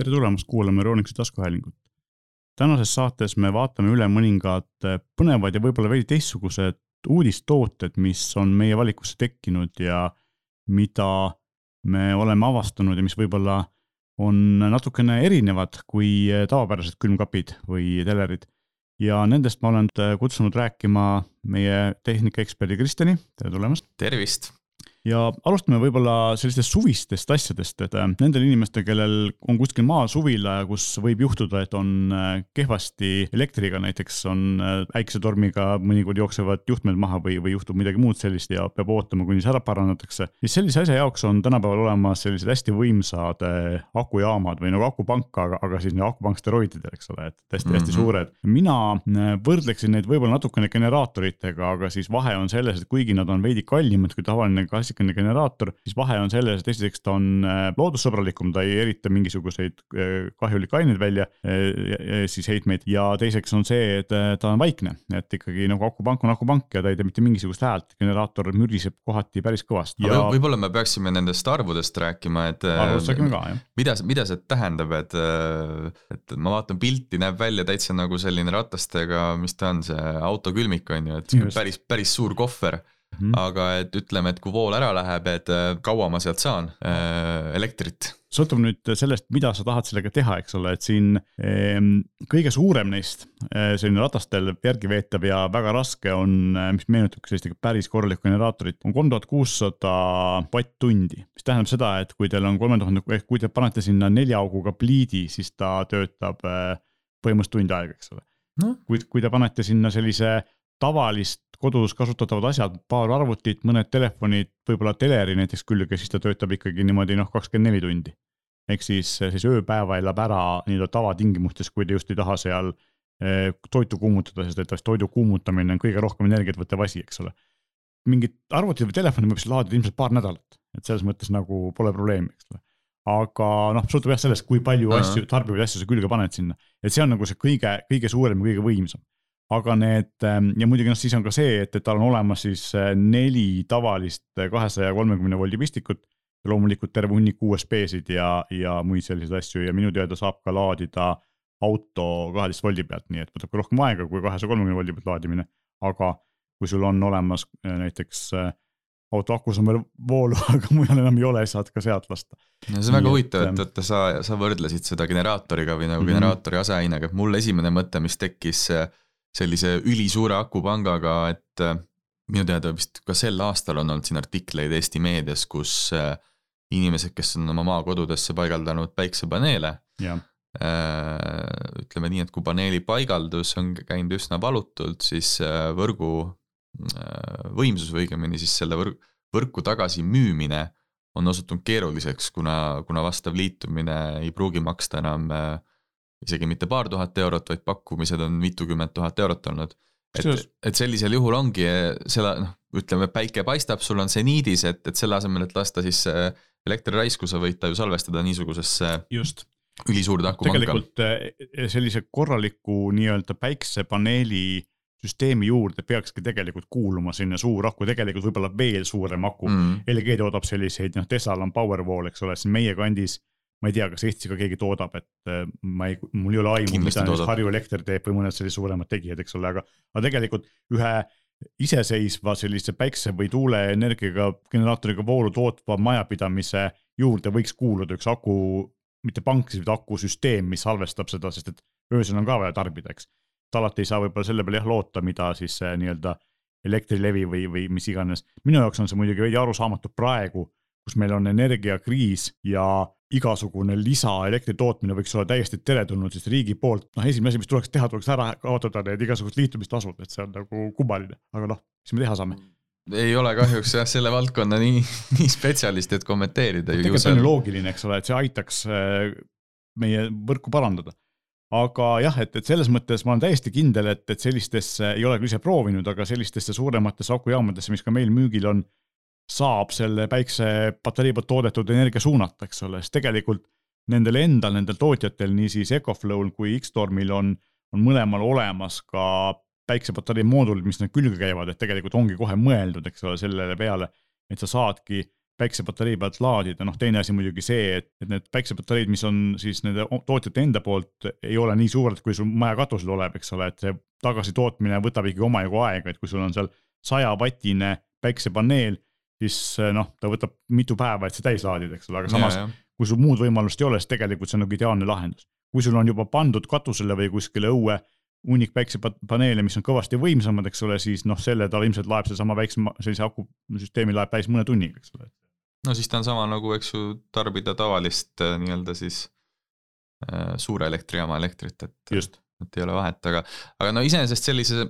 tere tulemast kuulama Euroonikuse taskuhäälingut. tänases saates me vaatame üle mõningad põnevad ja võib-olla veidi teistsugused uudistooted, mis on meie valikusse tekkinud ja mida me oleme avastanud ja mis võib-olla on natukene erinevad kui tavapärased külmkapid või telerid. ja nendest ma olen kutsunud rääkima meie tehnikaeksperdi Kristjani, tere tulemast. tervist ja alustame võib-olla sellistest suvistest asjadest, et äh, nendel inimestel, kellel on kuskil maal suvila ja kus võib juhtuda, et on äh, kehvasti elektriga, näiteks on äh, äikesetormiga mõnikord jooksevad juhtmed maha või, või juhtub midagi muud sellist ja peab ootama, kuni see ära parandatakse, siis sellise asja jaoks on tänapäeval olemas sellised hästi võimsad akujaamad või nagu akupank, aga, aga siis akupank steroididel, eks ole, et hästi-hästi mm -hmm. suured. mina võrdleksin neid võib-olla natukene generaatoritega, aga siis vahe on selles, et kuigi nad on veidi kallimad kui tavaline gaas klassikaline generaator, siis vahe on selles, et esiteks ta on äh, loodussõbralikum, ta ei erita mingisuguseid äh, kahjulikke aineid välja, äh, siis heitmeid ja teiseks on see, et ta on vaikne, et ikkagi nagu akupank on akupank ja ta ei tee mitte mingisugust häält, generaator müriseb kohati päris kõvasti ja.... võib-olla me peaksime nendest arvudest rääkima, et. arvudest räägime ka, jah. mida, mida see tähendab, et, et ma vaatan pilti, näeb välja täitsa nagu selline ratastega, mis ta on, see autokülmik on ju, et päris, päris suur kohver Mm aga et ütleme, et kui vool ära läheb, et äh, kaua ma sealt saan äh, elektrit? sõltub nüüd sellest, mida sa tahad sellega teha, eks ole, et siin eh, kõige suurem neist eh,, selline ratastel järgi veetav ja väga raske on, äh, mis meenutab ka sellist päris korralikku generaatorit, on kolm tuhat kuussada vatt-tundi. mis tähendab seda, et kui teil on kolme tuhande, ehk kui te panete sinna nelja auguga pliidi, siis ta töötab eh, põhimõtteliselt tund aega, eks ole no.. kui, kui te panete sinna sellise tavalist kodus kasutatavad asjad, paar arvutit, mõned telefonid, võib-olla teleri näiteks külge, siis ta töötab ikkagi niimoodi noh, kakskümmend neli tundi. ehk siis, siis ööpäeva elab ära nii-öelda tavatingimustes, kui te just ei taha seal eh, toitu kuumutada, sest et toidu kuumutamine on kõige rohkem energiat võttev asi, eks ole. mingit arvutit või telefoni võib siis laadida ilmselt paar nädalat, et selles mõttes nagu pole probleemi, eks ole aga noh, sõltub jah sellest, kui palju uh -huh. asju, tarbivaid asju sa külge paned sinna, et see on nagu see kõige, kõige suurem ja kõige võimsam aga need ähm, ja muidugi noh, siis on ka see, et, et tal on olemas siis äh, neli tavalist kahesaja kolmekümne voldi pistikut. loomulikult terve hunnik USB-sid ja, ja muid selliseid asju ja minu teada saab ka laadida auto kaheteist voldi pealt, nii et võtab ka rohkem aega kui kahesaja kolmekümne voldi pealt laadimine. aga kui sul on olemas äh, näiteks äh, auto akus on veel voolu, aga mujal enam ei ole, saad ka sealt lasta. no see on väga huvitav, et vaata sa, sa võrdlesid seda generaatoriga või nagu mm -hmm. generaatori aseainega, et mul esimene mõte, mis tekkis sellise ülisuure akupangaga, et äh, minu teada vist ka sel aastal on olnud siin artikleid Eesti meedias, kus äh, inimesed, kes on oma maakodudesse paigaldanud päiksepaneele. Äh, ütleme nii, et kui paneeli paigaldus on käinud üsna valutult, siis võrgu võimsus või õigemini siis selle võrgu, võrku tagasi müümine on osutunud keeruliseks, kuna, kuna vastav liitumine ei pruugi maksta enam äh, isegi mitte paar tuhat eurot, vaid pakkumised on mitukümmend tuhat eurot olnud. et, et sellisel juhul ongi selle noh, ütleme, päike paistab, sul on seniidis, et, et selle asemel, et lasta siis elektri raisku, sa võid ta ju salvestada niisugusesse just ülisuurde akupanka. tegelikult eh, sellise korraliku nii-öelda päiksepaneeli süsteemi juurde peakski tegelikult kuuluma selline suur aku, tegelikult võib-olla veel suurem aku mm.. LG toodab selliseid, noh, Teslal on Powerwall, eks ole, siin meie kandis ma ei tea, kas Eestis ka keegi toodab, et äh, ma ei, mul ei ole aimu, mida nüüd Harju Elekter teeb või mõned sellised suuremad tegijad, eks ole, aga, aga tegelikult ühe iseseisva sellise päikse või tuuleenergiaga generaatoriga voolu tootva majapidamise juurde võiks kuuluda üks aku, mitte pank, vaid akusüsteem, mis salvestab seda, sest et öösel on ka vaja tarbida, eks. alati ei saa võib-olla selle peale jah loota, mida siis nii-öelda Elektrilevi või, või mis iganes. minu jaoks on see muidugi veidi arusaamatu praegu, kus meil on energiakriis ja igasugune lisaelektri tootmine võiks olla täiesti teretulnud, sest riigi poolt, noh, esimene asi, mis tuleks teha, tuleks ära kaotada need igasugused liitumistasud, et see on nagu kummaline, aga noh, mis me teha saame ei ole kahjuks jah, selle valdkonna nii, nii spetsialist, et kommenteerida. tegelikult see on ju loogiline, eks ole, et see aitaks äh, meie võrku parandada. aga jah, et, et selles mõttes ma olen täiesti kindel, et, et sellistesse, ei ole küll ise proovinud, aga sellistesse suurematesse akujaamadesse, mis ka meil müügil on saab selle päiksepatarei poolt toodetud energia suunata, eks ole, sest tegelikult nendel endal, nendel tootjatel, niisiis Ecoflow'l kui X-Stormil on, on mõlemal olemas ka päiksepatarei moodulid, mis nad külge käivad, et tegelikult ongi kohe mõeldud, eks ole, sellele peale, et sa saadki päiksepatarei pealt laadida, noh teine asi muidugi see, et, et need päiksepatareid, mis on siis nende tootjate enda poolt, ei ole nii suured, kui sul maja katusel oleb, eks ole, et see tagasitootmine võtab ikkagi omajagu aega, et kui sul on seal sajavatine päiksepaneel, siis noh, ta võtab mitu päeva, et see täis laadida, eks ole, aga samas ja, ja. kui sul muud võimalust ei ole, siis tegelikult see on nagu ideaalne lahendus. kui sul on juba pandud katusele või kuskile õue hunnik päiksepaneele, mis on kõvasti võimsamad, eks ole, siis noh, selle tal ilmselt laeb seesama väiksema, sellise akusüsteemi laeb täis mõne tunniga, eks ole no siis ta on sama nagu, eks ju, tarbida tavalist äh, nii-öelda siis äh, suure elektrijaama elektrit, et, et ei ole vahet, aga, aga no iseenesest sellise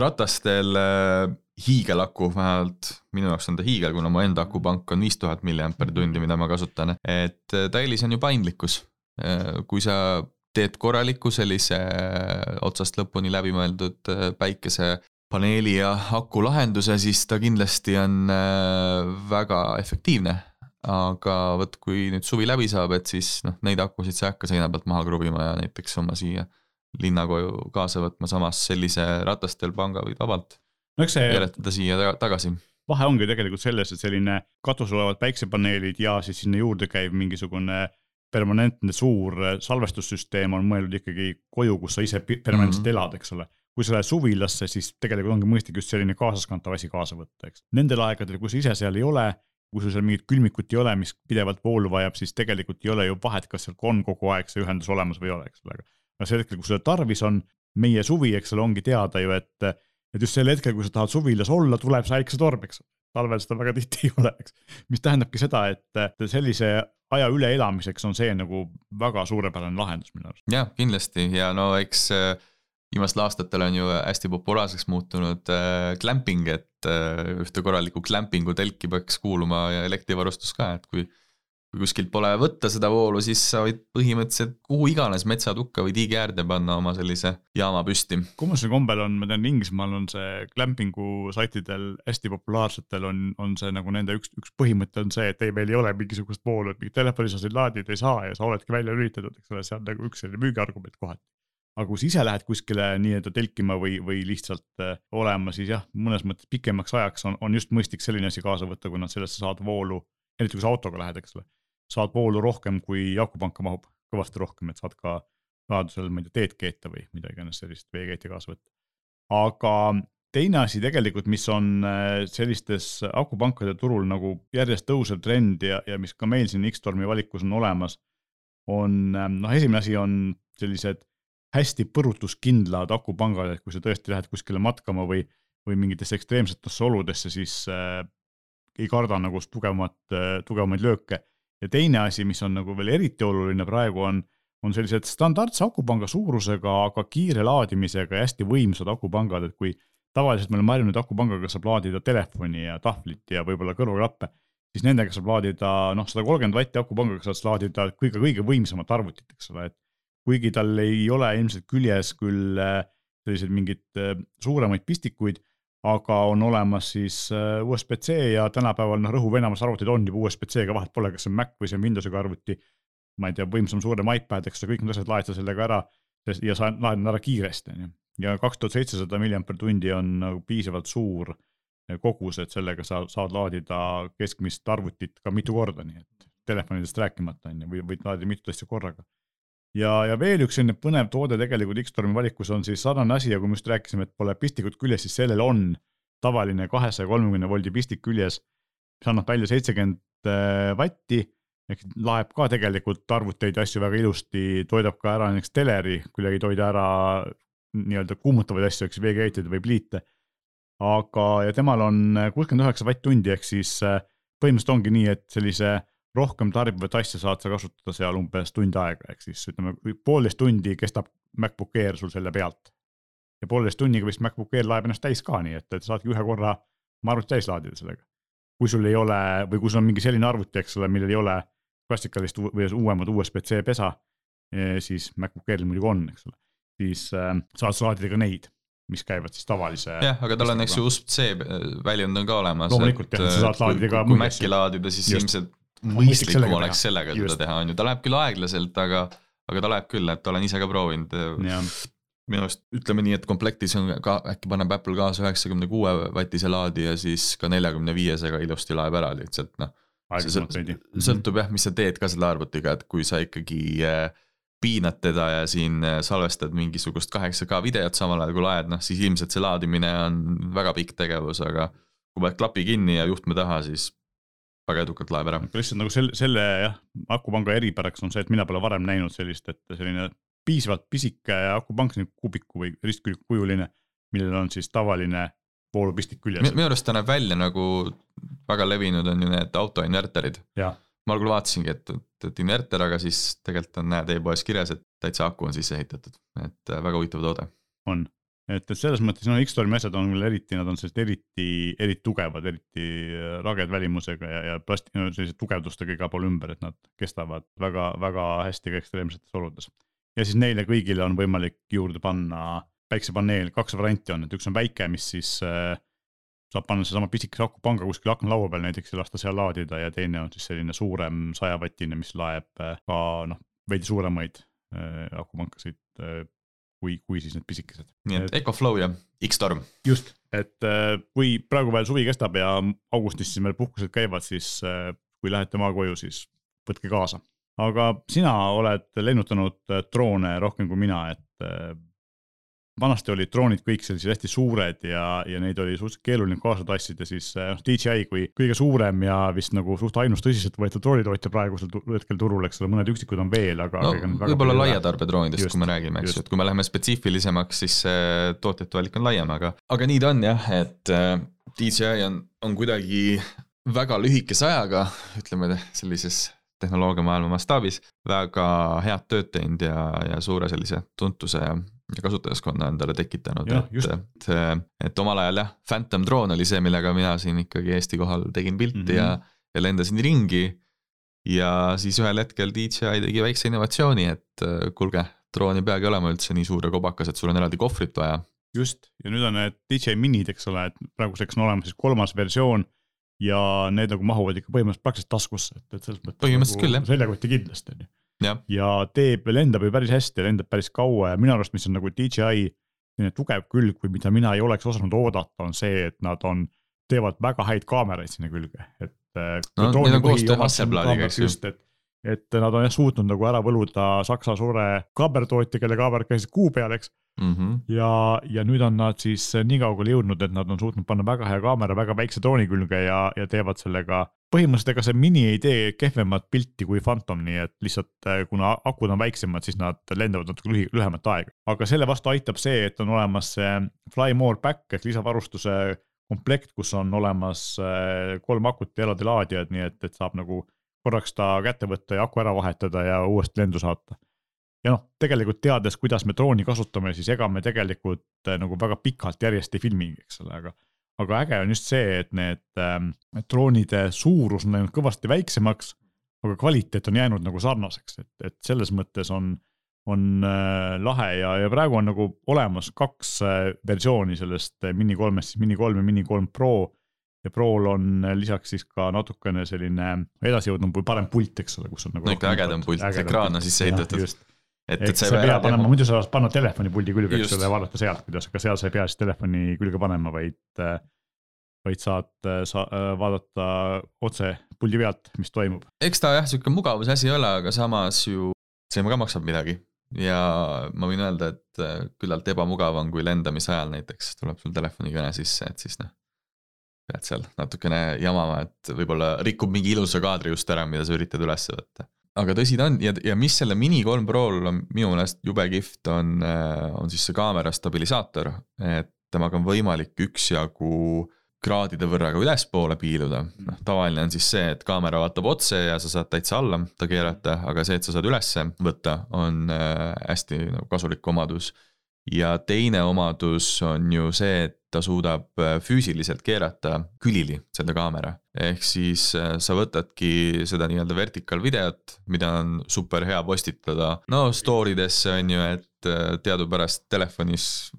ratastel äh, hiigelaku, vähemalt minu jaoks on ta hiigel, kuna mu enda akupank on viis tuhat milliampertundi, mida ma kasutan, et äh, ta eelis on ju paindlikkus. Äh, kui sa teed korraliku sellise otsast lõpuni läbimõeldud päikese paneeli ja aku lahenduse, siis ta kindlasti on väga efektiivne. aga vot, kui nüüd suvi läbi saab, et siis noh, neid akusid sa ei hakka seina pealt maha kruvima ja näiteks oma siia linnakoju kaasa võtma, samas sellise ratastel panga võid vabalt no, see veeretada siia tagasi vahe ongi tegelikult selles, et selline katusel olevad päiksepaneelid ja siis sinna juurde käiv mingisugune permanentne suur salvestussüsteem on mõeldud ikkagi koju, kus sa ise permanentselt mm -hmm. elad, eks ole kui sa lähed suvilasse, siis tegelikult ongi mõistlik just selline kaasaskantav asi kaasa võtta, eks. Nendel aegadel, kui sa ise seal ei ole, kui sul seal mingit külmikut ei ole, mis pidevalt voolu vajab, siis tegelikult ei ole ju vahet, kas seal on kogu aeg see ühendus olemas või ei ole, eks ole, aga sel hetkel, kui sul tarvis on, meie suvi, eks ole, ongi teada ju, et, et just sel hetkel, kui sa tahad suvilas olla, tuleb see äikesetorm, eks. talvel seda väga tihti ei ole, eks. mis tähendabki seda, et sellise aja üleelamiseks on see nagu väga suurepärane lahendus minu arust. jah, kindlasti ja no eks äh viimastel aastatel on ju hästi populaarseks muutunud äh, glamping, et äh, ühte korralikku glampingu telki peaks kuuluma elektrivarustus ka, et kui kui kuskilt pole võtta seda voolu, siis sa võid põhimõtteliselt kuhu iganes metsatukka või tiigi äärde panna oma sellise jaama püsti. kummasel kombel on, ma tean, Inglismaal on see glampingu saitidel hästi populaarsetel on, on see nagu nende üks, üks põhimõte on see, et ei, meil ei ole mingisugust voolu, et mingit telefoni sa siin laadida ei saa ja sa oledki välja lülitatud, eks ole, see on nagu üks selline müügiargument kohati. Aga kui sa ise lähed kuskile nii-öelda telkima või, või lihtsalt äh, olema, siis jah, mõnes mõttes pikemaks ajaks on, on just mõistlik selline asi kaasa võtta, kuna sellest sa saad voolu, eriti kui sa autoga lähed, eks ole, saad voolu rohkem, kui akupanka mahub, kõvasti rohkem, et saad ka vajadusel, ma ei tea, teed keeta või mida iganes sellist veekeeti kaasa võtta. aga teine asi tegelikult, mis on äh, sellistes akupankade turul nagu järjest tõusev trend ja, ja mis ka meil siin X-Stormi valikus on olemas, on äh, noh, esimene asi on sellised hästi põrutuskindlad akupangad, et kui sa tõesti lähed kuskile matkama või, või mingitesse ekstreemsetesse oludesse, siis äh, ei karda nagu tugevamat äh,, tugevamaid lööke. Ja teine asi, mis on nagu veel eriti oluline praegu on, on sellised standardse akupanga suurusega, aga kiire laadimisega ja hästi võimsad akupangad, et kui tavaliselt me oleme harjunud akupangaga saab laadida telefoni ja tahvlit ja võib-olla kõrvaklappe, siis nendega saab laadida noh, sada kolmkümmend vatti akupangaga saad laadida kõige-kõige võimsamat arvutit, eks ole, et kuigi tal ei ole ilmselt küljes küll äh, selliseid mingeid äh, suuremaid pistikuid, aga on olemas siis äh, USB-C ja tänapäeval noh, rõhuv enamus arvutid on juba USB-C-ga, vahet pole, kas see on Mac või see on Windowsiga arvuti. ma ei tea, võimsam, suurem iPad, eks sa kõik need asjad laed sa sellega ära ja sa laed nad ära kiiresti, on ju. ja kaks tuhat seitsesada milliamper tundi on nagu piisavalt suur kogus, et sellega sa saad laadida keskmist arvutit ka mitu korda, nii et telefonidest rääkimata on ju, või võid laadida mitut asja korraga ja, ja veel üks selline põnev toode tegelikult X-Stormi valikus on siis sarnane asi ja kui me just rääkisime, et pole pistikut küljes, siis sellel on tavaline kahesaja kolmekümne voldi pistik küljes, mis annab välja seitsekümmend äh, vatti ehk laeb ka tegelikult arvuteid ja asju väga ilusti, toidab ka ära näiteks teleri, kuidagi ei toida ära nii-öelda kuumutavaid asju, eks veekeetjaid või pliite. aga, ja temal on kuuskümmend üheksa vatt-tundi ehk siis äh, põhimõtteliselt ongi nii, et sellise rohkem tarbivat asja saad sa kasutada seal umbes tund aega, ehk siis ütleme, poolteist tundi kestab MacBook Air sul selle pealt. ja poolteist tunniga vist MacBook Air laeb ennast täis ka, nii et, et saadki ühe korra oma arvuti täis laadida sellega. kui sul ei ole või kui sul on mingi selline arvuti, eks ole, millel ei ole klassikalist või uuemat USB-C pesa, eh, siis MacBook Airil muidugi on, eks ole, siis äh, saad sa laadida ka neid mis käivad siis tavalise. jah, aga tal on, eks ju, USB-C väljund on ka olemas. loomulikult jah, sa saad laadida ka. kui Maci laadida, siis Just. ilmselt mõistlikum oleks sellega Just. seda teha, on ju, ta läheb küll aeglaselt, aga, aga ta läheb küll, et olen ise ka proovinud. minu arust ütleme nii, et komplektis on ka äkki paneb Apple kaasa üheksakümne kuue vatise laadi ja siis ka neljakümne viiesega ilusti laeb ära lihtsalt noh. Sõltub jah, mis sa teed ka selle arvutiga, et kui sa ikkagi äh, piinad teda ja siin äh, salvestad mingisugust kaheksa K videot samal ajal kui laed, noh siis ilmselt see laadimine on väga pikk tegevus, aga kui paned klapi kinni ja juhtme taha, siis väga edukalt laeb ära. lihtsalt nagu selle, selle jah, akupanga eripäraks on see, et mina pole varem näinud sellist, et selline piisavalt pisike akupank, selline kubiku või ristkülgkujuline, millel on siis tavaline voolupistik küljes. minu arust ta näeb välja nagu väga levinud on ju need autoinverterid. ma algul vaatasingi, et, et, et inverter, aga siis tegelikult on, näed e-poes kirjas, et täitsa aku on sisse ehitatud, et äh, väga huvitav toode. on et, et selles mõttes no X-Stormi asjad on veel eriti, nad on sellised eriti, eriti tugevad, eriti äh, raged välimusega ja, ja plasti-, no sellise tugevdustega igal pool ümber, et nad kestavad väga-väga hästi ka ekstreemsetes oludes. ja siis neile kõigile on võimalik juurde panna päiksepaneel, kaks varianti on, et üks on väike, mis siis äh, saab panna seesama pisikese akupanga kuskil aknalaua peal näiteks ja lasta seal laadida ja teine on siis selline suurem sajavatine, mis laeb äh, ka noh, veidi suuremaid äh, akupankasid kui, kui siis need pisikesed. nii et Ecoflow ja X-Storm. just, et äh, kui praegu veel suvi kestab ja augustis siis meil puhkused käivad, siis äh, kui lähete maakoju, siis võtke kaasa. aga sina oled lennutanud äh, droone rohkem kui mina, et vanasti olid droonid kõik sellised hästi suured ja, ja neid oli suhteliselt keeruline kaasa tassida, siis eh, noh, DJI kui kõige suurem ja vist nagu suht ainus tõsiseltvõetav droonitootja praegusel hetkel turul, eks ole, mõned üksikud on veel, aga. no võib-olla laiatarbedroonidest, kui me räägime, eks ju, et kui me läheme spetsiifilisemaks, siis see tootjate valik on laiem, aga, aga nii ta on jah, et eh, DJI on, on kuidagi väga lühikese ajaga, ütleme sellises tehnoloogiamaailma mastaabis väga head tööd teinud ja, ja suure sellise tuntuse ja kasutajaskonna endale tekitanud, et, et, omal ajal jah, Phantom Drone oli see, millega mina siin ikkagi Eesti kohal tegin pilti mm -hmm. ja, ja lendasin ringi. ja siis ühel hetkel DJI tegi väikse innovatsiooni, et kuulge, droon ei peagi olema üldse nii suur ja kobakas, et sul on eraldi kohvrit vaja. just, ja nüüd on need DJI minid, eks ole, et praeguseks on olemas siis kolmas versioon ja need nagu mahuvad ikka põhimõtteliselt praktiliselt taskusse, et, et selles mõttes. põhimõtteliselt nagu küll jah. seljakotti kindlasti on ju ja, ja teeb, lendab ju päris hästi lendab päris kaua ja minu arust, mis on nagu DJI tugev külg või mida mina ei oleks osanud oodata, on see, et nad on, teevad väga häid kaameraid sinna külge, et. Äh, no neil on koostöö Hasselbladiga, eks ju. et, et nad on jah suutnud nagu ära võluda Saksa suure kaameratootja, kelle kaamerad käisid kuu peal, eks mm. -hmm. ja, ja nüüd on nad siis nii kaugele jõudnud, et nad on suutnud panna väga hea kaamera väga väikse drooni külge ja, ja teevad sellega põhimõtteliselt ega see mini ei tee kehvemat pilti kui Phantom, nii et lihtsalt äh, kuna akud on väiksemad, siis nad lendavad natuke lühi, lühemat aega. aga selle vastu aitab see, et on olemas see Fly More Back ehk lisavarustuse komplekt, kus on olemas äh, kolm akut ja eraldi laadijad, nii et, et saab nagu korraks ta kätte võtta ja aku ära vahetada ja uuesti lendu saata. ja noh, tegelikult teades, kuidas me drooni kasutame, siis ega me tegelikult äh, nagu väga pikalt järjest ei filmigi, eks ole, aga aga äge on just see, et need ähm, droonide suurus on läinud kõvasti väiksemaks, aga kvaliteet on jäänud nagu sarnaseks, et, et selles mõttes on, on äh, lahe ja, ja praegu on nagu olemas kaks äh, versiooni sellest Mini kolmest, siis Mini kolm ja Mini kolm Pro. Ja Prol on äh, lisaks siis ka natukene selline edasijõudnum või parem pult, eks ole, kus on nagu. no ikka ägedam pult, ekraan on sisse ehitatud et, et sa ei pea panema, muidu sa saad panna telefonipuldi külge, eks ole, ja vaadata sealt, kuidas, aga seal sa ei pea siis telefoni külge panema, vaid. vaid saad sa, vaadata otse puldi pealt, mis toimub. eks ta jah, sihuke mugavuse asi ei ole, aga samas ju see ka maksab midagi. ja ma võin öelda, et äh, küllalt ebamugav on, kui lendamise ajal näiteks tuleb sul telefonikõne sisse, et siis noh. Pead seal natukene jamama, et võib-olla rikub mingi ilusa kaadri just ära, mida sa üritad üles võtta. Aga tõsi ta on ja, ja mis selle Mini kolm Prol on minu meelest jube kihvt, on, äh, on siis see kaamera stabilisaator, et temaga on võimalik üksjagu kraadide võrra ka ülespoole piiluda, noh tavaline on siis see, et kaamera vaatab otse ja sa saad täitsa alla ta keerata, aga see, et sa saad ülesse võtta, on äh, hästi nagu kasulik omadus. Ja teine omadus on ju see, et ta suudab äh, füüsiliselt keerata külili seda kaamera. ehk siis äh, sa võtadki seda nii-öelda vertical videot, mida on super hea postitada, no story desse on ju, et äh, teadupärast telefonis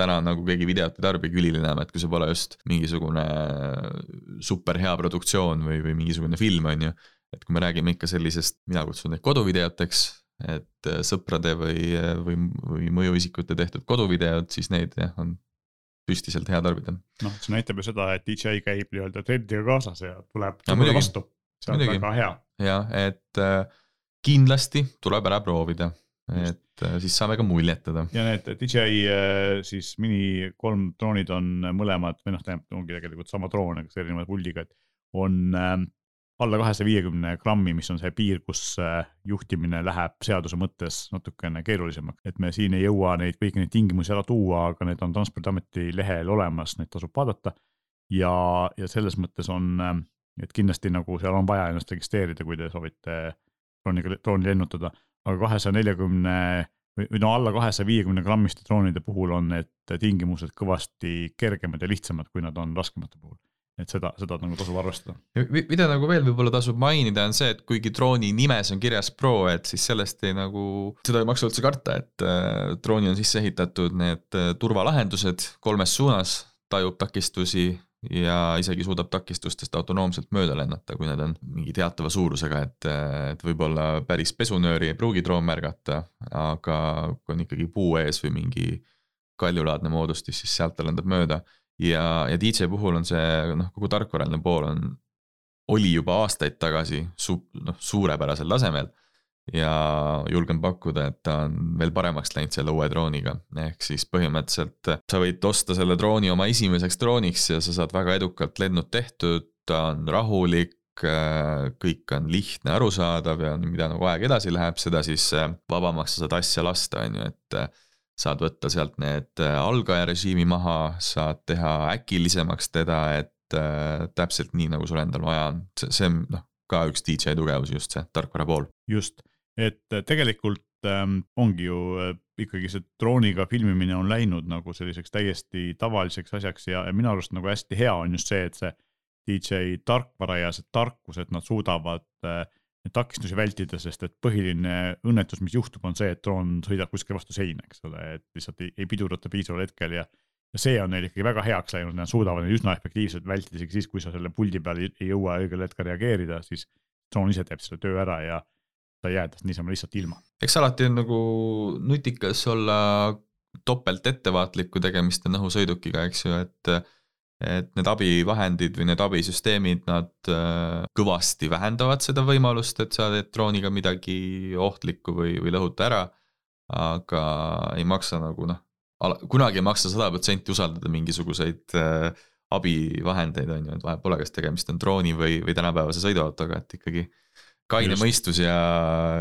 täna nagu keegi videot ei tarbi külili enam, et kui see pole just mingisugune super hea produktsioon või, või mingisugune film, on ju. et kui me räägime ikka sellisest, mina kutsun neid koduvideoteks et sõprade või, või, või mõjuisikute tehtud koduvideod, siis neid jah, on püstiselt hea tarbida. noh, see näitab ju seda, et DJI käib nii-öelda trendiga kaasas ja tuleb no, muidugi. vastu. see on väga hea. jah, et äh, kindlasti tuleb ära proovida, et äh, siis saame ka muljetada. ja need DJI äh, siis mini kolm droonid on mõlemad või noh, tähendab ongi tegelikult sama droon, aga erineva puldiga, et on äh, alla kahesaja viiekümne grammi, mis on see piir, kus äh, juhtimine läheb seaduse mõttes natukene keerulisemaks, et me siin ei jõua neid kõiki neid tingimusi ära tuua, aga need on Transpordiameti lehel olemas, neid tasub vaadata. ja, ja selles mõttes on, äh, et kindlasti nagu seal on vaja ennast registreerida, kui te soovite drooniga, drooni lennutada, aga kahesaja neljakümne või no alla kahesaja viiekümne grammiste droonide puhul on need tingimused kõvasti kergemad ja lihtsamad, kui nad on raskemate puhul et seda, seda nagu tasub arvestada. mida nagu veel võib-olla tasub mainida, on see, et kuigi drooni nimes on kirjas Pro, et siis sellest ei nagu, seda ei maksa üldse karta, et äh, drooni on sisse ehitatud need äh, turvalahendused kolmes suunas, tajub takistusi ja isegi suudab takistustest autonoomselt mööda lennata, kui need on mingi teatava suurusega, et, äh, et võib-olla päris pesunööri ei pruugi droon märgata, aga kui on ikkagi puu ees või mingi kaljulaadne moodustis, siis sealt ta lendab mööda ja, ja DJ puhul on see noh, kogu tarkvaraline pool on, oli juba aastaid tagasi su-, noh, suurepärasel tasemel. ja julgen pakkuda, et ta on veel paremaks läinud selle uue drooniga, ehk siis põhimõtteliselt sa võid osta selle drooni oma esimeseks drooniks ja sa saad väga edukalt lennud tehtud, ta on rahulik, kõik on lihtne, arusaadav ja mida nagu aeg edasi läheb, seda siis vabamaks sa saad asja lasta, on ju, et saad võtta sealt need äh, algaja režiimi maha, saad teha äkilisemaks teda, et äh, täpselt nii, nagu sul endal vaja on, see, on noh, ka üks DJ tugevus, just see tarkvara pool. just, et äh, tegelikult ähm, ongi ju äh, ikkagi see drooniga filmimine on läinud nagu selliseks täiesti tavaliseks asjaks ja, ja minu arust nagu hästi hea on just see, et see DJ tarkvara ja see tarkus, et nad suudavad äh, takistusi vältida, sest et põhiline õnnetus, mis juhtub, on see, et droon sõidab kuskil vastu seina, eks ole, et lihtsalt ei, ei pidurdata piisaval hetkel ja ja see on neil ikkagi väga heaks läinud, nad suudavad neid üsna efektiivselt vältida, isegi siis, kui sa selle puldi peal ei jõua õigel hetkel reageerida, siis droon ise teeb selle töö ära ja sa ei jää tast niisama lihtsalt ilma. eks alati on nagu nutikas olla topelt ettevaatlik, kui tegemist on õhusõidukiga, eks ju, et et need abivahendid või need abisüsteemid, nad äh, kõvasti vähendavad seda võimalust, et sa teed drooniga midagi ohtlikku või, või lõhuta ära. aga ei maksa nagu noh, kunagi ei maksa sada protsenti usaldada mingisuguseid äh, abivahendeid, on ju, et vahet pole, kas tegemist on drooni või, või tänapäevase sõiduautoga, et ikkagi kaine Just. mõistus ja,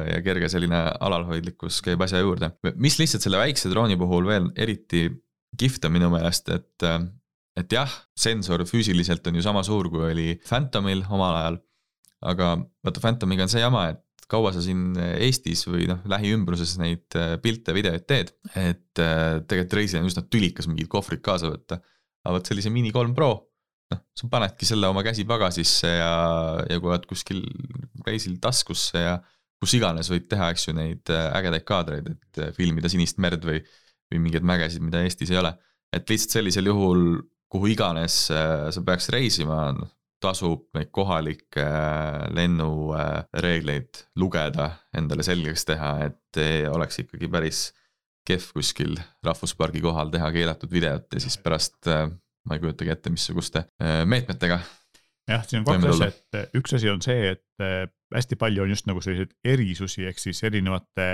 ja kerge selline alalhoidlikkus käib asja juurde. mis lihtsalt selle väikse drooni puhul veel eriti kihvt on minu meelest, et äh, et jah, sensor füüsiliselt on ju sama suur, kui oli Phantomil omal ajal. aga vaata Phantomiga on see jama, et kaua sa siin Eestis või noh, lähiümbruses neid äh, pilte, videoid teed, et äh, tegelikult reisil on üsna tülikas mingid kohvrid kaasa võtta. aga vot sellise Mini kolm Pro, noh, sa panedki selle oma käsipagasisse ja, ja kui oled kuskil reisil taskusse ja kus iganes võid teha, eks ju, neid äh, ägedaid kaadreid, et filmida sinist merd või, või mingeid mägesid, mida Eestis ei ole. et lihtsalt sellisel juhul kuhu iganes äh, sa peaks reisima, tasub neid kohalikke äh, lennureegleid lugeda, endale selgeks teha, et oleks ikkagi päris kehv kuskil rahvuspargi kohal teha keelatud videot ja siis pärast äh, ma ei kujutagi ette, missuguste meetmetega. jah, siin on kaks asja, et üks asi on see, et hästi palju on just nagu selliseid erisusi, ehk siis erinevate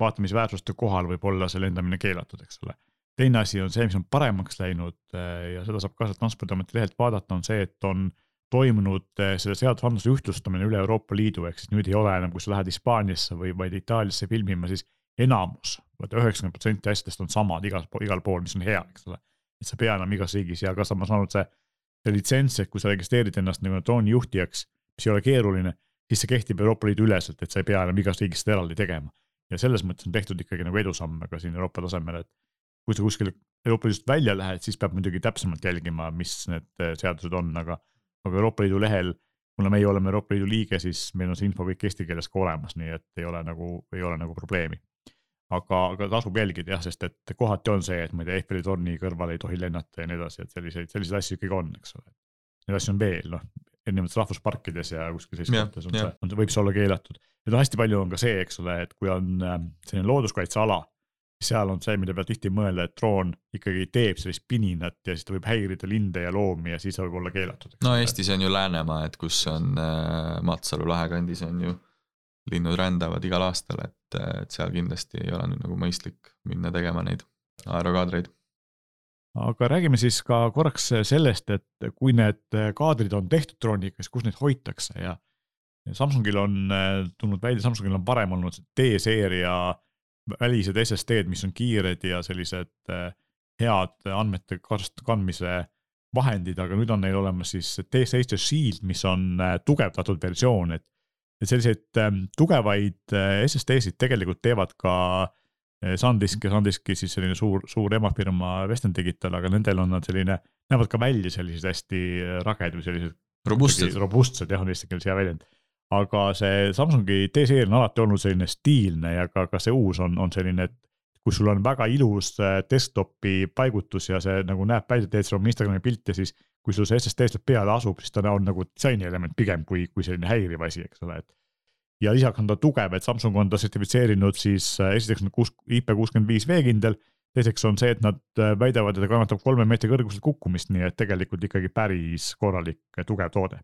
vaatamisväärsuste kohal võib olla see lendamine keelatud, eks ole teine asi on see, mis on paremaks läinud äh, ja seda saab ka sealt Transpordiameti lehelt vaadata, on see, et on toimunud äh, selle seadusandluse ühtlustamine üle Euroopa Liidu, ehk siis nüüd ei ole enam, kui sa lähed Hispaaniasse või vaid Itaaliasse filmima, siis enamus, vaata üheksakümmend protsenti asjadest on samad igal pool, igal pool, mis on hea, eks ole. et sa ei pea enam igas riigis ja ka sa, ma saan aru, et see, see litsents, et kui sa registreerid ennast nagu droonijuhtijaks, mis ei ole keeruline, siis see kehtib Euroopa Liidu üleselt, et sa ei pea enam igas riigis seda eraldi tegema. ja selles mõttes on tehtud ikkagi nagu edusamme ka siin Euroopa tasemel, et kui sa kuskil Euroopa Liidust välja lähed, siis peab muidugi täpsemalt jälgima, mis need äh, seadused on, aga, aga Euroopa Liidu lehel, kuna meie oleme Euroopa Liidu liige, siis meil on see info kõik eesti keeles ka olemas, nii et ei ole nagu, ei ole nagu probleemi. aga, aga tasub jälgida jah, sest et kohati on see, et ma ei tea, Eiffeli torni kõrval ei tohi lennata ja nii edasi, et selliseid, selliseid asju ikkagi on, eks ole. Neid asju on veel, noh, erinevates rahvusparkides ja kuskil sellistes kohtades on on see, võib see olla keelatud. ja noh, hästi palju on ka see, eks ole, et kui on äh, selline looduskaitseala seal on see, mille pealt tihti mõelda, et droon ikkagi teeb sellist pininat ja siis ta võib häirida linde ja loomi ja siis võib olla keelatud. no Eestis on ju Läänemaa, et kus on äh, Matsalu lahe kandis on ju linnud rändavad igal aastal, et, et seal kindlasti ei ole nüüd nagu mõistlik minna tegema neid aerokaadreid. aga räägime siis ka korraks sellest, et kui need kaadrid on tehtud drooniga, siis kus neid hoitakse ja Samsungil on tulnud välja, Samsungil on varem olnud D-seeria välised SSD-d, mis on kiired ja sellised head andmete kandmise vahendid, aga nüüd on neil olemas siis D7 Shield, mis on tugevdatud versioon, et et selliseid ähm, tugevaid äh, SSD-sid tegelikult teevad ka äh, SanDisk ja SanDiski siis selline suur, suur emafirma Western Digital, aga nendel on nad selline, näevad ka välja sellised hästi äh, raged või sellised. robustsed. robustsed jah, on eesti keeles hea väljend. Aga see Samsungi D-seeria on alati olnud selline stiilne ja ka, ka see uus on, on selline, et kui sul on väga ilus desktopi paigutus ja see nagu näeb välja, teed seal oma Instagrami pilte, siis kui sul see SSD sealt peale asub, siis ta on nagu disainielement pigem kui, kui selline häiriv asi, eks ole, et. ja lisaks on ta tugev, et Samsung on ta sertifitseerinud siis äh, esiteks on kuus, IP kuuskümmend viis veekindel. teiseks on see, et nad äh, väidavad, et ta kannatab kolme meetri kõrguselt kukkumist, nii et tegelikult ikkagi päris korralik tugev toode.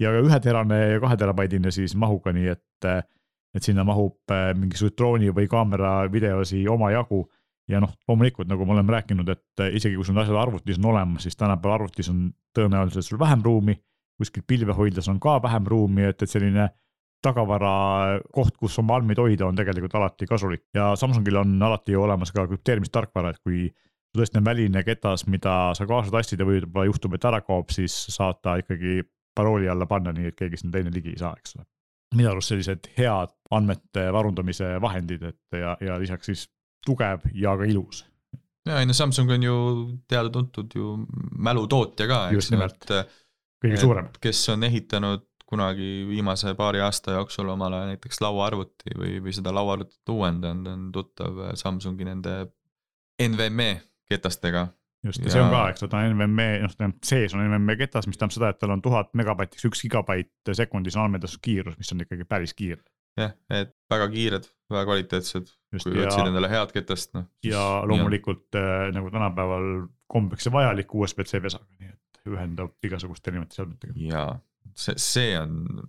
Ja üheterane ja kaheterabaidine siis mahuga, nii et, äh, et sinna mahub mingisuguseid drooni või kaamera videosi omajagu ja noh, loomulikult nagu me oleme rääkinud, et isegi kui sul need asjad arvutis on olemas, siis tänapäeval arvutis on tõenäoliselt sul vähem ruumi. kuskil pilvehoidlas on ka vähem ruumi, et, et selline tagavara koht, kus oma andmeid hoida, on tegelikult alati kasulik ja Samsungil on alati olemas ka krüpteerimistarkvara, et kui tõesti on väline ketas, mida sa kaasa tassid ja võib-olla juhtub, et ära kaob, siis saad ta ikkagi parooli alla panna, nii et keegi sinna teine ligi ei saa, eks ole. minu arust sellised head andmete varundamise vahendid, et ja, ja lisaks siis tugev ja ka ilus. ja ei no Samsung on ju teada-tuntud ju mälutootja ka, eks ju, et. kõige suurem. kes on ehitanud kunagi viimase paari aasta jooksul omale näiteks lauaarvuti või, või seda lauaarvutit uuendanud, on tuttav Samsungi nende NVMe ketastega. Just, ja see on ka, eks ta on NVMe, noh, sees on NVMe ketas, mis tähendab seda, et tal on tuhat megabaitis üks gigabait sekundis andmedastuskiirus, mis on ikkagi päris kiire jah, et väga kiired, väga kvaliteetsed, kui ja, otsid endale head ketast, noh. ja loomulikult äh, nagu tänapäeval kombeks ja vajalik USB-C pesaga, nii et ühendab igasuguste erinevate seadmetega. ja see, see on,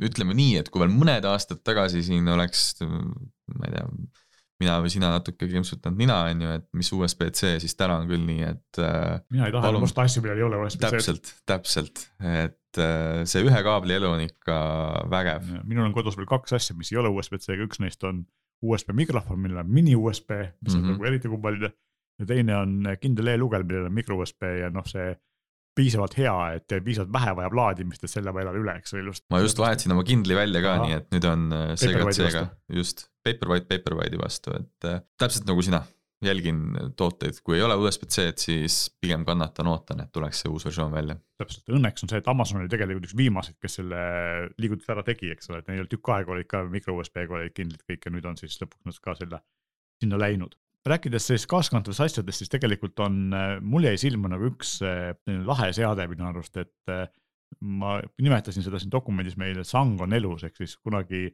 ütleme nii, et kui veel mõned aastad tagasi siin oleks, ma ei tea mina või sina natuke krimpsutanud nina, on ju, et mis USB-C, siis täna on küll nii, et. Äh, mina ei taha palun... osta asju, millel ei ole USB-C. täpselt, täpselt, et äh, see ühe kaabli elu on ikka vägev. minul on kodus veel kaks asja, mis ei ole USB-C-ga, üks neist on USB mikrofon, millel on mini USB, mis on mm -hmm. nagu eriti kummaline. ja teine on kindel e-lugejal, millel on mikro USB ja noh, see piisavalt hea, et piisavalt vähe vajab laadimist, et selle ma elan üle, eks ole ilusti. ma just vahetasin oma Kindli välja ka, nii et nüüd on äh, seega just, Paperwhite Paperwhite'i vastu, et äh, täpselt nagu sina, jälgin tooteid, kui ei ole USB-C-d, siis pigem kannatan, ootan, et tuleks see uus versioon välja. täpselt, õnneks on see, et Amazon oli tegelikult üks viimaseid, kes selle liigutuse ära tegi, eks ole, et neil tükk aega olid ka mikro USB-ga olid kindlad kõik ja nüüd on siis lõpuks nad ka selle sinna läinud. Rääkides siis kaaskantavatest asjadest, siis tegelikult on, äh, mul jäi silma nagu üks äh, lahe seade minu arust, et äh, ma nimetasin seda siin dokumendis meile, sang on elus, ehk siis kunagi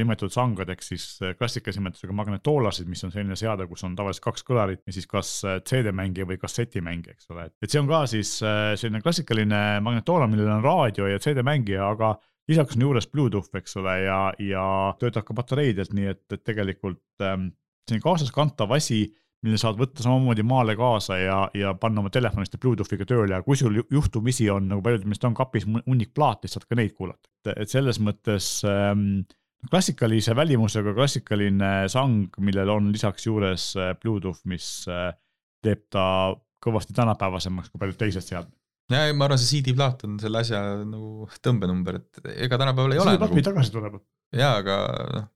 nimetatud sangadeks siis klassikalise nimetusega magnetoolasid, mis on selline seade, kus on tavaliselt kaks kõlarit ja siis kas CD-mängija või kassetimängija, eks ole, et see on ka siis selline klassikaline magnetoola, millel on raadio ja CD-mängija, aga lisaks on juures Bluetooth, eks ole, ja, ja töötab ka patareidelt, nii et, et tegelikult ähm, selline kaasaskantav asi, mille saad võtta samamoodi maale kaasa ja, ja panna oma telefonist Bluetoothiga tööle ja kui sul juhtumisi on nagu paljudel meist on kapis hunnik plaate, siis saad ka neid kuulata, et selles mõttes ähm, klassikalise välimusega klassikaline sang, millel on lisaks juures äh, Bluetooth, mis äh, teeb ta kõvasti tänapäevasemaks kui paljud teised seadmed ja ma arvan, see CD-plaat on selle asja nagu tõmbenumber, et ega tänapäeval ei ole. CD-plaat nagu... tagasi tuleb. jaa, aga noh,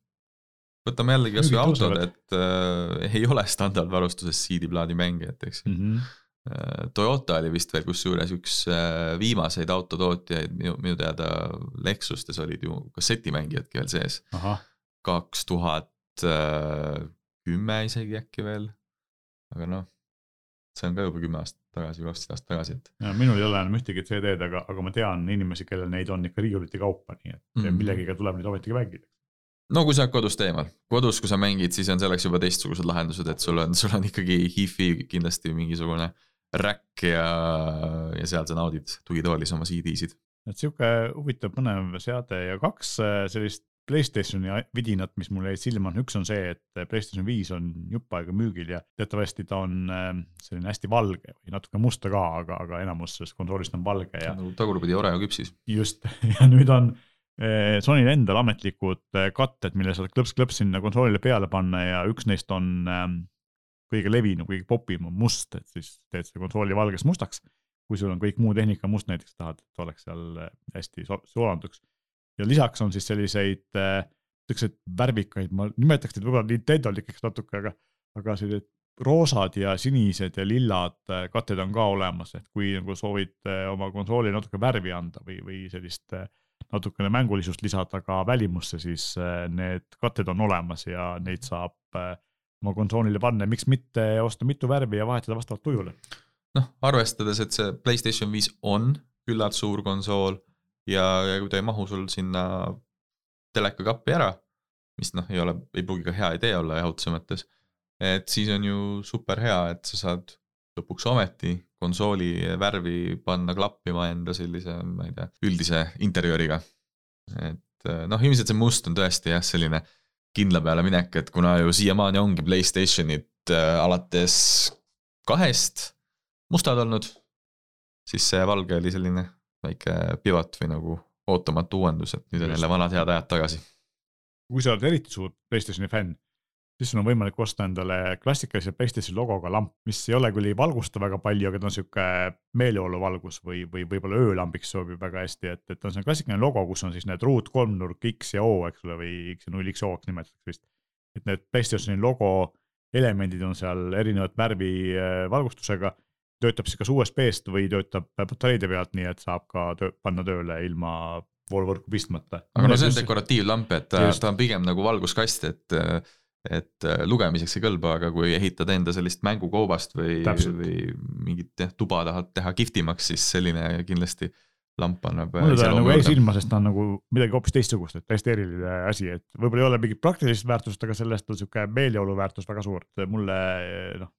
võtame jällegi kasvõi autod, et äh, ei ole standardvarustuses CD-plaadi mängijat, eks ju mm. -hmm. Toyota oli vist veel kusjuures üks äh, viimaseid autotootjaid, minu, minu teada Lexustes olid ju kassetimängijadki veel sees. kaks tuhat äh, kümme isegi äkki veel, aga noh, see on ka juba kümme aastat tagasi, kaksteist aastat tagasi, et. minul ei ole enam ühtegi CD-d, aga, aga ma tean inimesi, kellel neid on ikka riiulite kaupa, nii et mm -hmm. millegiga tuleb neid ometigi mängida no kui sa oled kodust eemal, kodus, kui sa mängid, siis on selleks juba teistsugused lahendused, et sul on, sul on ikkagi HIFi kindlasti mingisugune räkk ja, ja seal sa naudid tugitoolis oma CD-sid. et sihuke huvitav põnev seade ja kaks äh, sellist Playstationi vidinat, mis mulle jäid silma, üks on see, et Playstation viis on jupp aega müügil ja teatavasti ta on äh, selline hästi valge või natuke musta ka, aga, aga enamus sellest kontrollist on valge ja. nagu tagurpidi Oreo küpsis. just ja nüüd on äh, Sonyl endal ametlikud äh, katted, mille saad klõps-klõps sinna kontrollile peale panna ja üks neist on ähm, kõige levinum, kõige popim on must, et siis teed selle kontrolli valgest mustaks. kui sul on kõik muu tehnika must, näiteks tahad, et oleks seal hästi soolanduks ja lisaks on siis selliseid äh, siukseid värvikaid, ma nimetaks neid võib-olla Nintendolikeks natuke, aga, aga sellised roosad ja sinised ja lillad äh, katted on ka olemas, et kui nagu soovid äh, oma konsooli natuke värvi anda või, või sellist natukene mängulisust lisada ka välimusse, siis need katted on olemas ja neid saab oma konsoolile panna miks mitte osta mitu värvi ja vahetada vastavalt tujule. noh, arvestades, et see Playstation viis on küllalt suur konsool ja, ja kui ta ei mahu sul sinna telekakappi ära, mis noh, ei ole, ei pruugi ka hea idee olla jahutuse mõttes, et siis on ju super hea, et sa saad lõpuks ometi konsooli värvi panna klappima enda sellise, ma ei tea, üldise interjööriga. et noh, ilmselt see must on tõesti jah, selline kindla peale minek, et kuna ju siiamaani ongi Playstationid äh, alates kahest mustad olnud, siis see valge oli selline väike pivot või nagu ootamatu uuendus, et nüüd on jälle vanad head ajad tagasi. kui sa oled eriti suur Playstationi fänn, siis sul on võimalik osta endale klassikalise Playstationi logoga lamp, mis ei ole küll ei valgusta väga palju, aga ta on sihuke meeleoluvalgus või, või võib-olla öölambiks sobib väga hästi, et, et on see klassikaline logo, kus on siis need ruut, kolmnurk, X ja O, eks ole, või X ja null X-O-ks nimetatakse vist. et need Playstationi logo elemendid on seal erinevat värvi äh, valgustusega töötab siis kas USB-st või töötab patareide pealt, nii et saab ka töö, panna tööle ilma voolvõrku pistmata. aga no see on dekoratiivlamp, et ta, ta on pigem nagu valguskast, et et lugemiseks ei kõlba, aga kui ehitad enda sellist mängukoobast või, või mingit jah, tuba tahad teha kihvtimaks, siis selline kindlasti lamp annab. mulle ta nagu jäi silma, sest ta on nagu midagi hoopis teistsugust, et täiesti eriline asi, et võib-olla ei ole mingit praktilist väärtust, aga sellest on sihuke meeleolu väärtus väga suur, et mulle noh,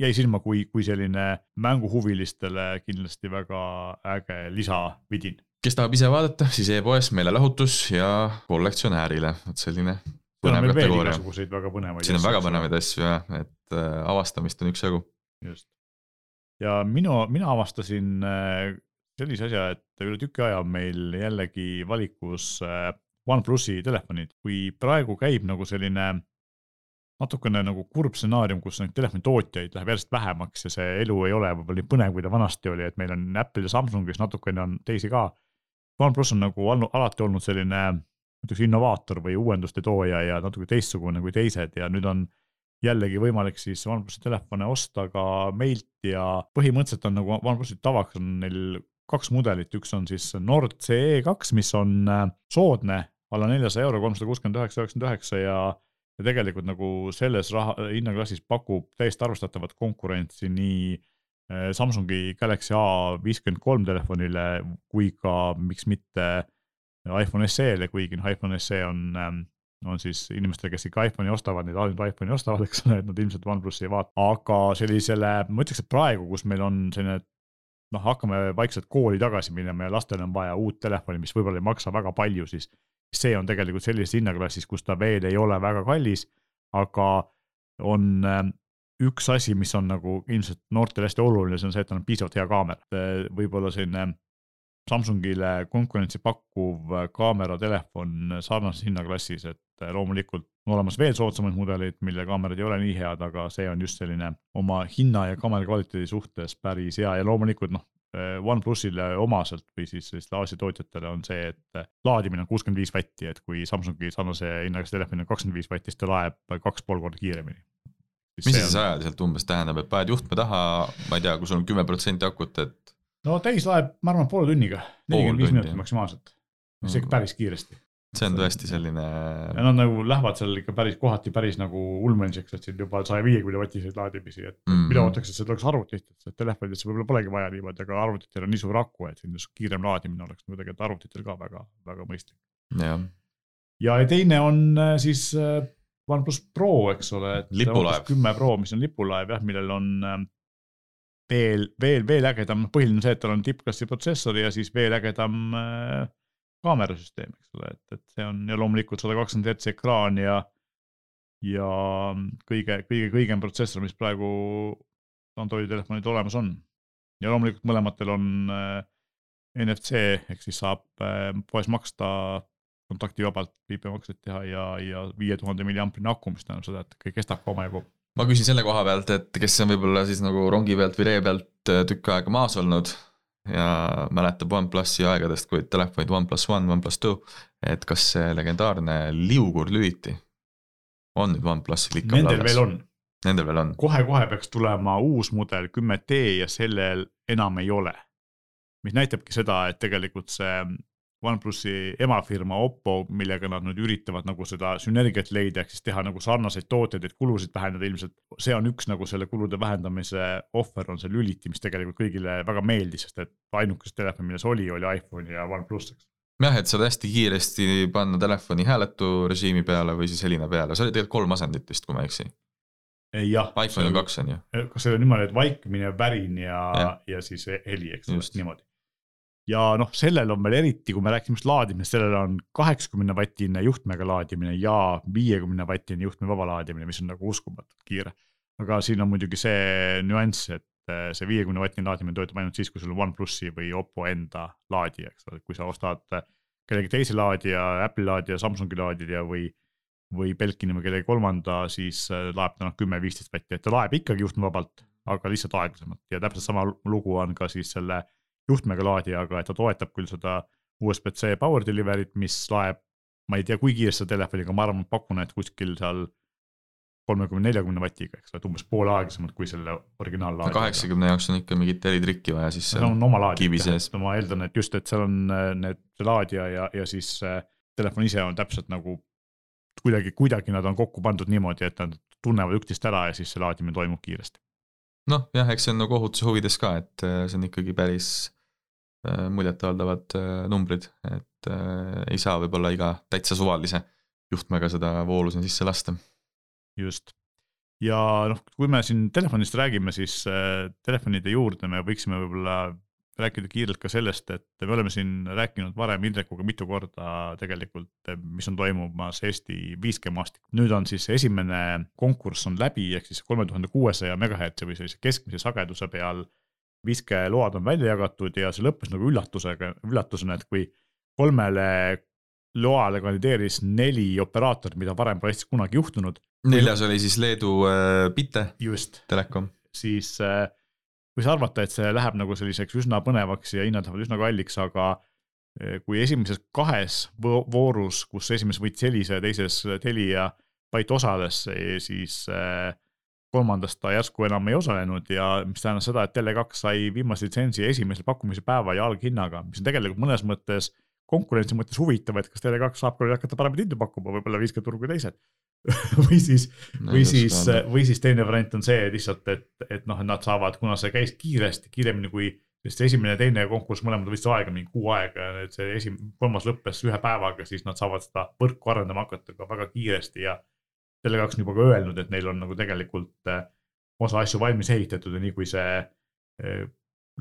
jäi silma kui, kui selline mänguhuvilistele kindlasti väga äge lisavidin. kes tahab ise vaadata, siis e-poes meelelahutus ja kollektsionäärile, vot selline põnev kategooria. väga põnevaid. siin on väga põnevaid asju jah, et äh, avastamist on üksjagu. just. ja minu, mina avastasin äh, sellise asja, et üle tüki aja on meil jällegi valikus äh, OnePlusi telefonid, kui praegu käib nagu selline natukene nagu kurb stsenaarium, kus neid telefonitootjaid läheb järjest vähemaks ja see elu ei ole võib-olla nii põnev, kui ta vanasti oli, et meil on Apple ja Samsung, kes natukene on teisi ka. OnePlus on nagu alati olnud selline, ütleks innovaator või uuenduste tooja ja natuke teistsugune kui teised ja nüüd on jällegi võimalik siis OnePlusi telefone osta ka meilt ja põhimõtteliselt on nagu OnePlusi tavaks on neil kaks mudelit, üks on siis Nord CE kaks, mis on äh, soodne alla neljasaja euro, kolmsada kuuskümmend üheksa, üheksakümmend üheksa ja ja tegelikult nagu selles raha, hinnaklassis pakub täiesti arvestatavat konkurentsi nii äh, Samsungi Galaxy A viiskümmend kolm telefonile kui ka miks mitte iPhone SE-le, kuigi noh, iPhone SE on, ähm, on siis inimestele, kes ikka iPhone'i ostavad, neid ainult iPhone'i ostavad, eks ole, et nad ilmselt OnePlusi ei vaata, aga sellisele, ma ütleks, et praegu, kus meil on selline noh, hakkame vaikselt kooli tagasi minema ja lastel on vaja uut telefoni, mis võib-olla ei maksa väga palju, siis see on tegelikult sellises hinnaklassis, kus ta veel ei ole väga kallis, aga on ähm, üks asi, mis on nagu ilmselt noortele hästi oluline, see on see, et tal on piisavalt hea kaamera. Äh, võib-olla selline Samsungile konkurentsi pakkuv kaameratelefon sarnases hinnaklassis, et loomulikult on olemas veel soodsamaid mudeleid, mille kaamerad ei ole nii head, aga see on just selline oma hinna ja kaamera kvaliteedi suhtes päris hea ja loomulikult noh, OnePlusile omaselt või siis sellistele Aasia tootjatele on see, et laadimine on kuuskümmend viis vatti, et kui Samsungi sarnase hinnaga telefon on kakskümmend viis vatti, siis ta laeb kaks pool korda kiiremini. mis see siis ajaliselt umbes tähendab, et paned juhtme taha, ma ei tea, kui sul on kümme protsenti akut, et. No täis laeb, ma arvan, poole tunniga, nelikümmend viis minutit maksimaalselt, mis ikka päris kiiresti see on tõesti selline. ja nad nagu lähevad seal ikka päris kohati päris nagu ulmeliseks, et siin juba saja viiekümne vatiseid laadimisi, et mm mina ootaks, et see tuleks arvutitesse, et telefonidesse võib-olla polegi vaja niimoodi, aga arvutitel on nii suur aku, et siin just kiirem laadimine oleks nagu tegelikult arvutitel ka väga, väga mõistlik. ja teine on äh, siis äh, OnePlus Pro, eks ole. kümme Pro, mis on lipulaev jah, millel on äh, veel, veel, veel ägedam, põhiline on see, et tal on tippklassi protsessor ja siis veel ägedam äh, kaamerasüsteem, eks ole, et, et see on ja loomulikult sada kakskümmend hertsi ekraan ja, ja kõige, kõige kõigem protsessor, mis praegu Androidi telefonidel olemas on. ja loomulikult mõlematel on äh, NFC ehk siis saab äh, poes maksta kontaktivabalt viipemakseid teha ja, ja viie tuhande milliamprine aku, mis tähendab seda, et kestab ka omajagu. Ma küsin selle koha pealt, et kes on võib-olla siis nagu rongi pealt või ree pealt äh, tükk aega maas olnud ja mäletab OnePlusi aegadest, kui telefonid OnePlus One, OnePlus Two, et kas see legendaarne liugur lüliti on nüüd OnePlusil ikka Nendel veel on. Nendel veel on. kohe-kohe peaks tulema uus mudel kümme T ja sellel enam ei ole. mis näitabki seda, et tegelikult see OnePlusi emafirma Oppo, millega nad nüüd üritavad nagu seda sünergiat leida, ehk siis teha nagu sarnaseid tooteid, et kulusid vähendada ilmselt. see on üks nagu selle kulude vähendamise ohver on see lüliti, mis tegelikult kõigile väga meeldis, sest et ainukesed telefon, milles oli, oli iPhone ja OnePlus, eks jah, et saad hästi kiiresti panna telefoni hääletu režiimi peale või siis helina peale, see oli tegelikult kolm asendit vist, kui ma ei eksi. jah. iPhone on kaks, on ju. kas see on niimoodi, et vaikimine, värin ja, ja., ja siis heli, eks ole, niimoodi ja noh, sellel on veel eriti, kui me rääkisime just laadimisest, sellel on kaheksakümne vatine juhtmega laadimine ja viiekümne vatine juhtme vaba laadimine, mis on nagu uskumatult kiire. aga siin on muidugi see nüanss, et eh, see viiekümne vatine laadimine töötab ainult siis, kui sul on OnePlusi või Oppo enda laadija, eks ole, kui sa ostad kellegi teise laadija, Apple'i laadija, Samsungi laadija või või Belkini või kellegi kolmanda, siis eh, laeb ta noh kümme-viisteist vatti, et ta laeb ikkagi juhtmevabalt, aga lihtsalt aeglasemalt. Ja täpselt sama lugu on ka siis selle juhtmega laadijaga, et ta toetab küll seda USB-C power delivery't, mis laeb, ma ei tea, kui kiiresti seda telefoni, aga ma arvan, pakun, et kuskil seal kolmekümne, neljakümne vatiga, eks ole, et umbes poole aeglasemalt kui selle originaallaadijaga. kaheksakümne jaoks on ikka mingit eritrikki vaja siis. no on oma laadija, ma eeldan, et just, et seal on äh, need, see laadija ja, ja siis äh, telefon ise on täpselt nagu kuidagi, kuidagi nad on kokku pandud niimoodi, et nad tunnevad üksteist ära ja siis see laadimine toimub kiiresti. noh, jah, eks see on nagu ohutuse huvides ka, et äh, see on ikkagi päris muljetavaldavad äh, numbrid, et äh, ei saa võib-olla iga täitsa suvalise juhtmega seda voolu siin sisse lasta. just, ja noh, kui me siin telefonist räägime, siis telefonide juurde me võiksime võib-olla rääkida kiirelt ka sellest, et me oleme siin rääkinud varem Indrekuga mitu korda tegelikult, mis on toimumas Eesti 5G maastikul. nüüd on siis esimene konkurss on läbi, ehk siis kolme tuhande kuuesaja megahertsi või sellise keskmise sageduse peal 5G load on välja jagatud ja see lõppes nagu üllatusega, üllatusena, et kui kolmele loale kandideeris neli operaatorit, mida varem pole Eestis kunagi juhtunud. neljas oli siis Leedu äh, Bite Telekom. siis äh, võis arvata, et see läheb nagu selliseks üsna põnevaks ja hinnad lähevad üsna kalliks, aga äh, kui esimeses kahes voorus, kus esimeses võitis Elisa ja teises Telia Byte osales, siis äh, kolmandas ta järsku enam ei osalenud ja mis tähendas seda, et Tele2 sai viimase litsentsi esimesel pakkumise päeva ja alghinnaga, mis on tegelikult mõnes mõttes konkurentsi mõttes huvitav, et kas Tele2 saab ka hakata paremaid hindu pakkuma, võib-olla 5G turgu kui teised. Või siis, või siis, või siis teine variant on see lihtsalt, et, et noh, nad saavad, kuna see käis kiiresti, kiiremini kui sest esimene ja teine konkurss mõlemad võtsid aega mingi kuu aega, et see esim-, kolmas lõppes ühe päevaga, siis nad saavad seda võrku arendama hakata ka väga kiiresti ja Tele2 on juba ka öelnud, et neil on nagu tegelikult äh, osa asju valmis ehitatud ja nii kui see äh,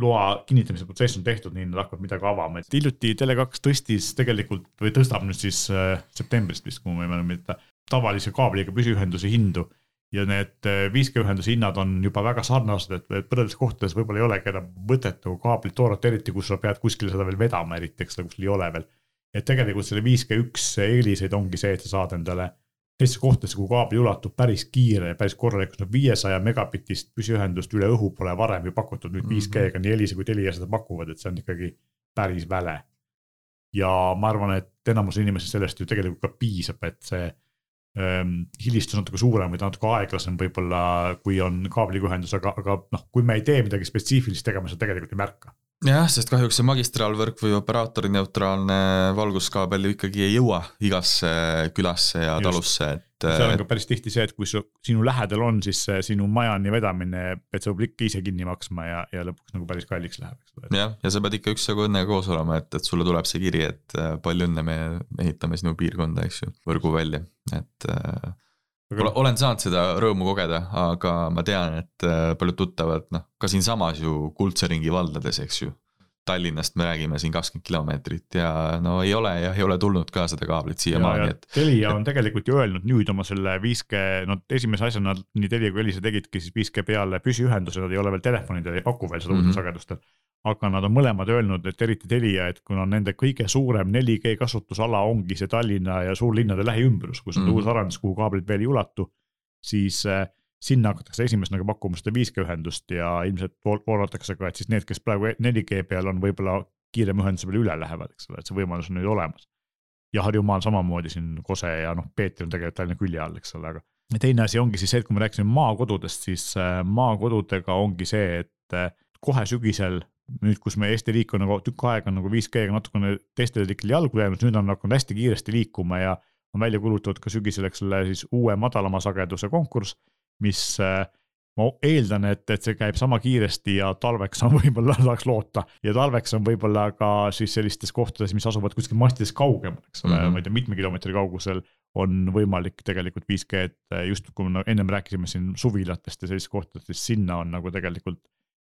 loa kinnitamise protsess on tehtud, nii nad hakkavad midagi avama, et hiljuti Tele2 tõstis tegelikult või tõstab nüüd siis äh, septembrist vist, kui ma ei mäleta, tavalise kaabliga püsiühenduse hindu. ja need 5G ühenduse hinnad on juba väga sarnased, et põreldes kohtades võib-olla ei olegi enam mõtet nagu kaablit toorata, eriti kui sa pead kuskile seda veel vedama, eriti eks seda kuskil ei ole veel. et tegelikult selle 5G üks eeliseid ongi see, et sa saad endale teistesse kohtadesse, kuhu kaabel ulatub päris kiire ja päris korralikult, no viiesaja megabitist püsiühendust üle õhu pole varem ju pakutud, nüüd 5G-ga mhm. nii Elisa kui Telia seda pakuvad, et see on ikkagi päris väle. ja ma arvan, et enamus inimesi sellest ju tegelikult ka piisab, et see ähm, hilistus natuke suurem või natuke aeglasem võib-olla, kui on kaabliga ühendus, aga, aga noh, kui me ei tee midagi spetsiifilist, ega me seda tegelikult ei märka jah, sest kahjuks see magistraalvõrk või operaatori neutraalne valguskaabel ju ikkagi ei jõua igasse külasse ja Just. talusse, et. seal on ka päris tihti see, et kui su, sinu lähedal on, siis sinu majani vedamine, et sa pead ikka ise kinni maksma ja, ja lõpuks nagu päris kalliks läheb, eks ole. jah, ja sa pead ikka üksjagu õnnega koos olema, et, et sulle tuleb see kiri, et palju õnne, me ehitame sinu piirkonda, eks ju, võrgu välja, et äh, aga... olen saanud seda rõõmu kogeda, aga ma tean, et paljud tuttavad, noh, ka siinsamas ju kuldse ringi valdades, eks ju Tallinnast me räägime siin kakskümmend kilomeetrit ja no ei ole jah, ei ole tulnud ka seda kaablit siiamaani, et. Telia on tegelikult ju öelnud nüüd oma selle 5G, no esimese asjana nad nii Telia kui Elisa tegidki siis 5G peale püsiühenduse, nad ei ole veel telefonidel, ei paku veel seda mm -hmm. uutel sagedustel. aga nad on mõlemad öelnud, et eriti Telia, et kuna nende kõige suurem 4G kasutusala ongi see Tallinna ja suurlinnade lähiümbrus, kus on mm -hmm. uus arendus, kuhu kaablid veel ei ulatu, siis äh, sinna hakatakse esimesena nagu pakkuma seda 5G ühendust ja ilmselt oodatakse ka, et siis need, kes praegu 4G peal on, võib-olla kiirema ühenduse peale üle lähevad, eks ole, et see võimalus on nüüd olemas. ja Harjumaal samamoodi siin Kose ja noh, Peeter on tegelikult Tallinna külje all, eks ole, aga teine asi ongi siis see, et kui me rääkisime maakodudest, siis äh, maakodudega ongi see, et äh, kohe sügisel nüüd, kus me Eesti riik on nagu tükk aega nagu 5G-ga natukene teistele riikidele jalgu jäänud, nüüd on hakanud hästi kiiresti liikuma ja on välja kuulutatud ka sügisel, eks ole, siis uue madalama sageduse konkurss mis äh, ma eeldan, et, et see käib sama kiiresti ja talveks on võib-olla, tahaks loota. ja talveks on võib-olla ka siis sellistes kohtades, mis asuvad kuskil mastidest kaugemal, eks ole mm, -hmm. ma ei tea, mitme kilomeetri kaugusel. on võimalik tegelikult 5G-d äh, just, kui me ennem rääkisime siin suvilatest ja sellistest kohtadest, siis sinna on nagu tegelikult.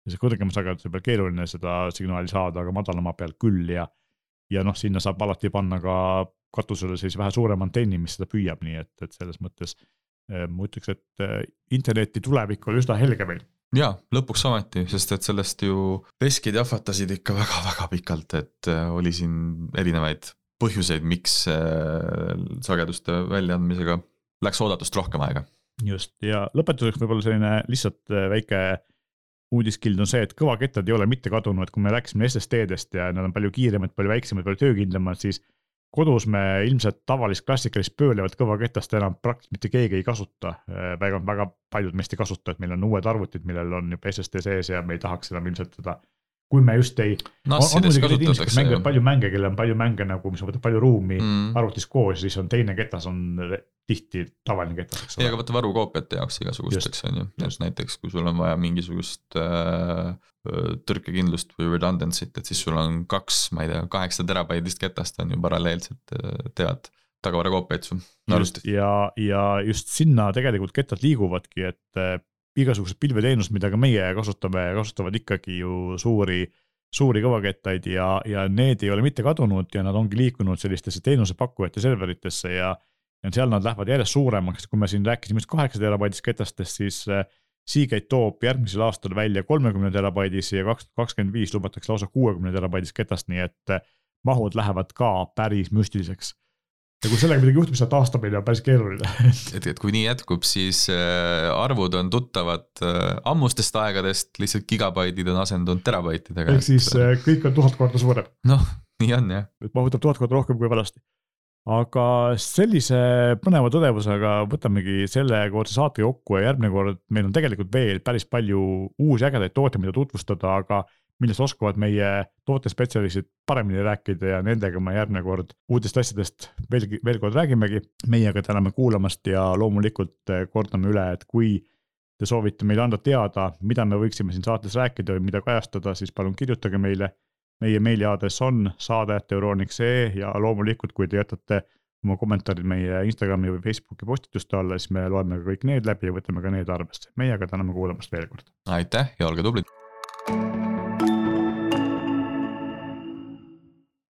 see kõrgema sageduse peal keeruline seda signaali saada, aga madalama peal küll ja. ja noh, sinna saab alati panna ka katusele sellise vähe suurema antenni, mis seda püüab, nii et, et selles mõttes ma ütleks, et äh, interneti tulevik oli üsna helge meil. jaa, lõpuks ometi, sest et sellest ju veskid jahvatasid ikka väga-väga pikalt, et äh, oli siin erinevaid põhjuseid, miks sageduste väljaandmisega läks oodatust rohkem aega. just, ja lõpetuseks võib-olla selline lihtsalt väike uudiskild on see, et kõvakettad ei ole mitte kadunud, kui me rääkisime SSD-dest ja nad on palju kiiremad, palju väiksemad, palju töökindlamad, siis kodus me ilmselt tavalist klassikalist pöölevat kõvaketast enam praktiliselt mitte keegi ei kasuta. Äh, väga, väga paljud meist ei kasuta, et meil on uued arvutid, millel on juba SSD sees ja me ei tahaks enam ilmselt seda. Kui me just ei. palju mänge, kellel on palju mänge nagu, mis võtab palju ruumi mm. arvutis koos, siis on teine ketas on tihti tavaline ketas, eks ole. ei, aga vaata varukoopiate jaoks igasugusteks on ju, et näiteks kui sul on vaja mingisugust äh, tõrkekindlust või redundancy't, et siis sul on kaks, ma ei tea, kaheksa terabaidist ketast on ju paralleelselt teevad tagavarakoopiaid su arvutist. ja, ja just sinna tegelikult kettad liiguvadki, et äh, igasugused pilveteenused, mida ka meie kasutame, kasutavad ikkagi ju suuri, suuri kõvakettaid ja, ja need ei ole mitte kadunud ja nad ongi liikunud sellistesse teenusepakkujate serveritesse ja ja seal nad lähevad järjest suuremaks, kui me siin rääkisime just kaheksa terabaidist ketastest, siis äh, Seagate toob järgmisel aastal välja kolmekümne terabaidis ja kaks tuhat kakskümmend viis lubatakse lausa kuuekümne terabaidist ketast, nii et äh, mahud lähevad ka päris müstiliseks. Ja kui sellega midagi juhtub, siis see taastamine on päris keeruline et, et kui nii jätkub, siis äh, arvud on tuttavad äh, ammustest aegadest, lihtsalt gigabaidid on asendunud terabaitidega. ehk siis äh, kõik on tuhat korda suurem. noh, nii on jah. et mahutab tuhat korda rohkem kui vanasti aga sellise põneva tõdevusega võtamegi sellekordse saate kokku ja järgmine kord meil on tegelikult veel päris palju uusi ägedaid tooteid, mida tutvustada, aga millest oskavad meie tootespetsialistid paremini rääkida ja nendega me järgmine kord uutest asjadest veelgi, veel kord räägimegi. meiega täname kuulamast ja loomulikult kordame üle, et kui te soovite meile anda teada, mida me võiksime siin saates rääkida või mida kajastada, siis palun kirjutage meile meie meiliaadress on saade.euroniks.ee ja loomulikult, kui te jätate oma kommentaarid meie Instagrami või Facebooki postituste alla, siis me loeme ka kõik need läbi ja võtame ka need arvesse. meie aga täname kuulamast veel kord. aitäh ja olge tublid.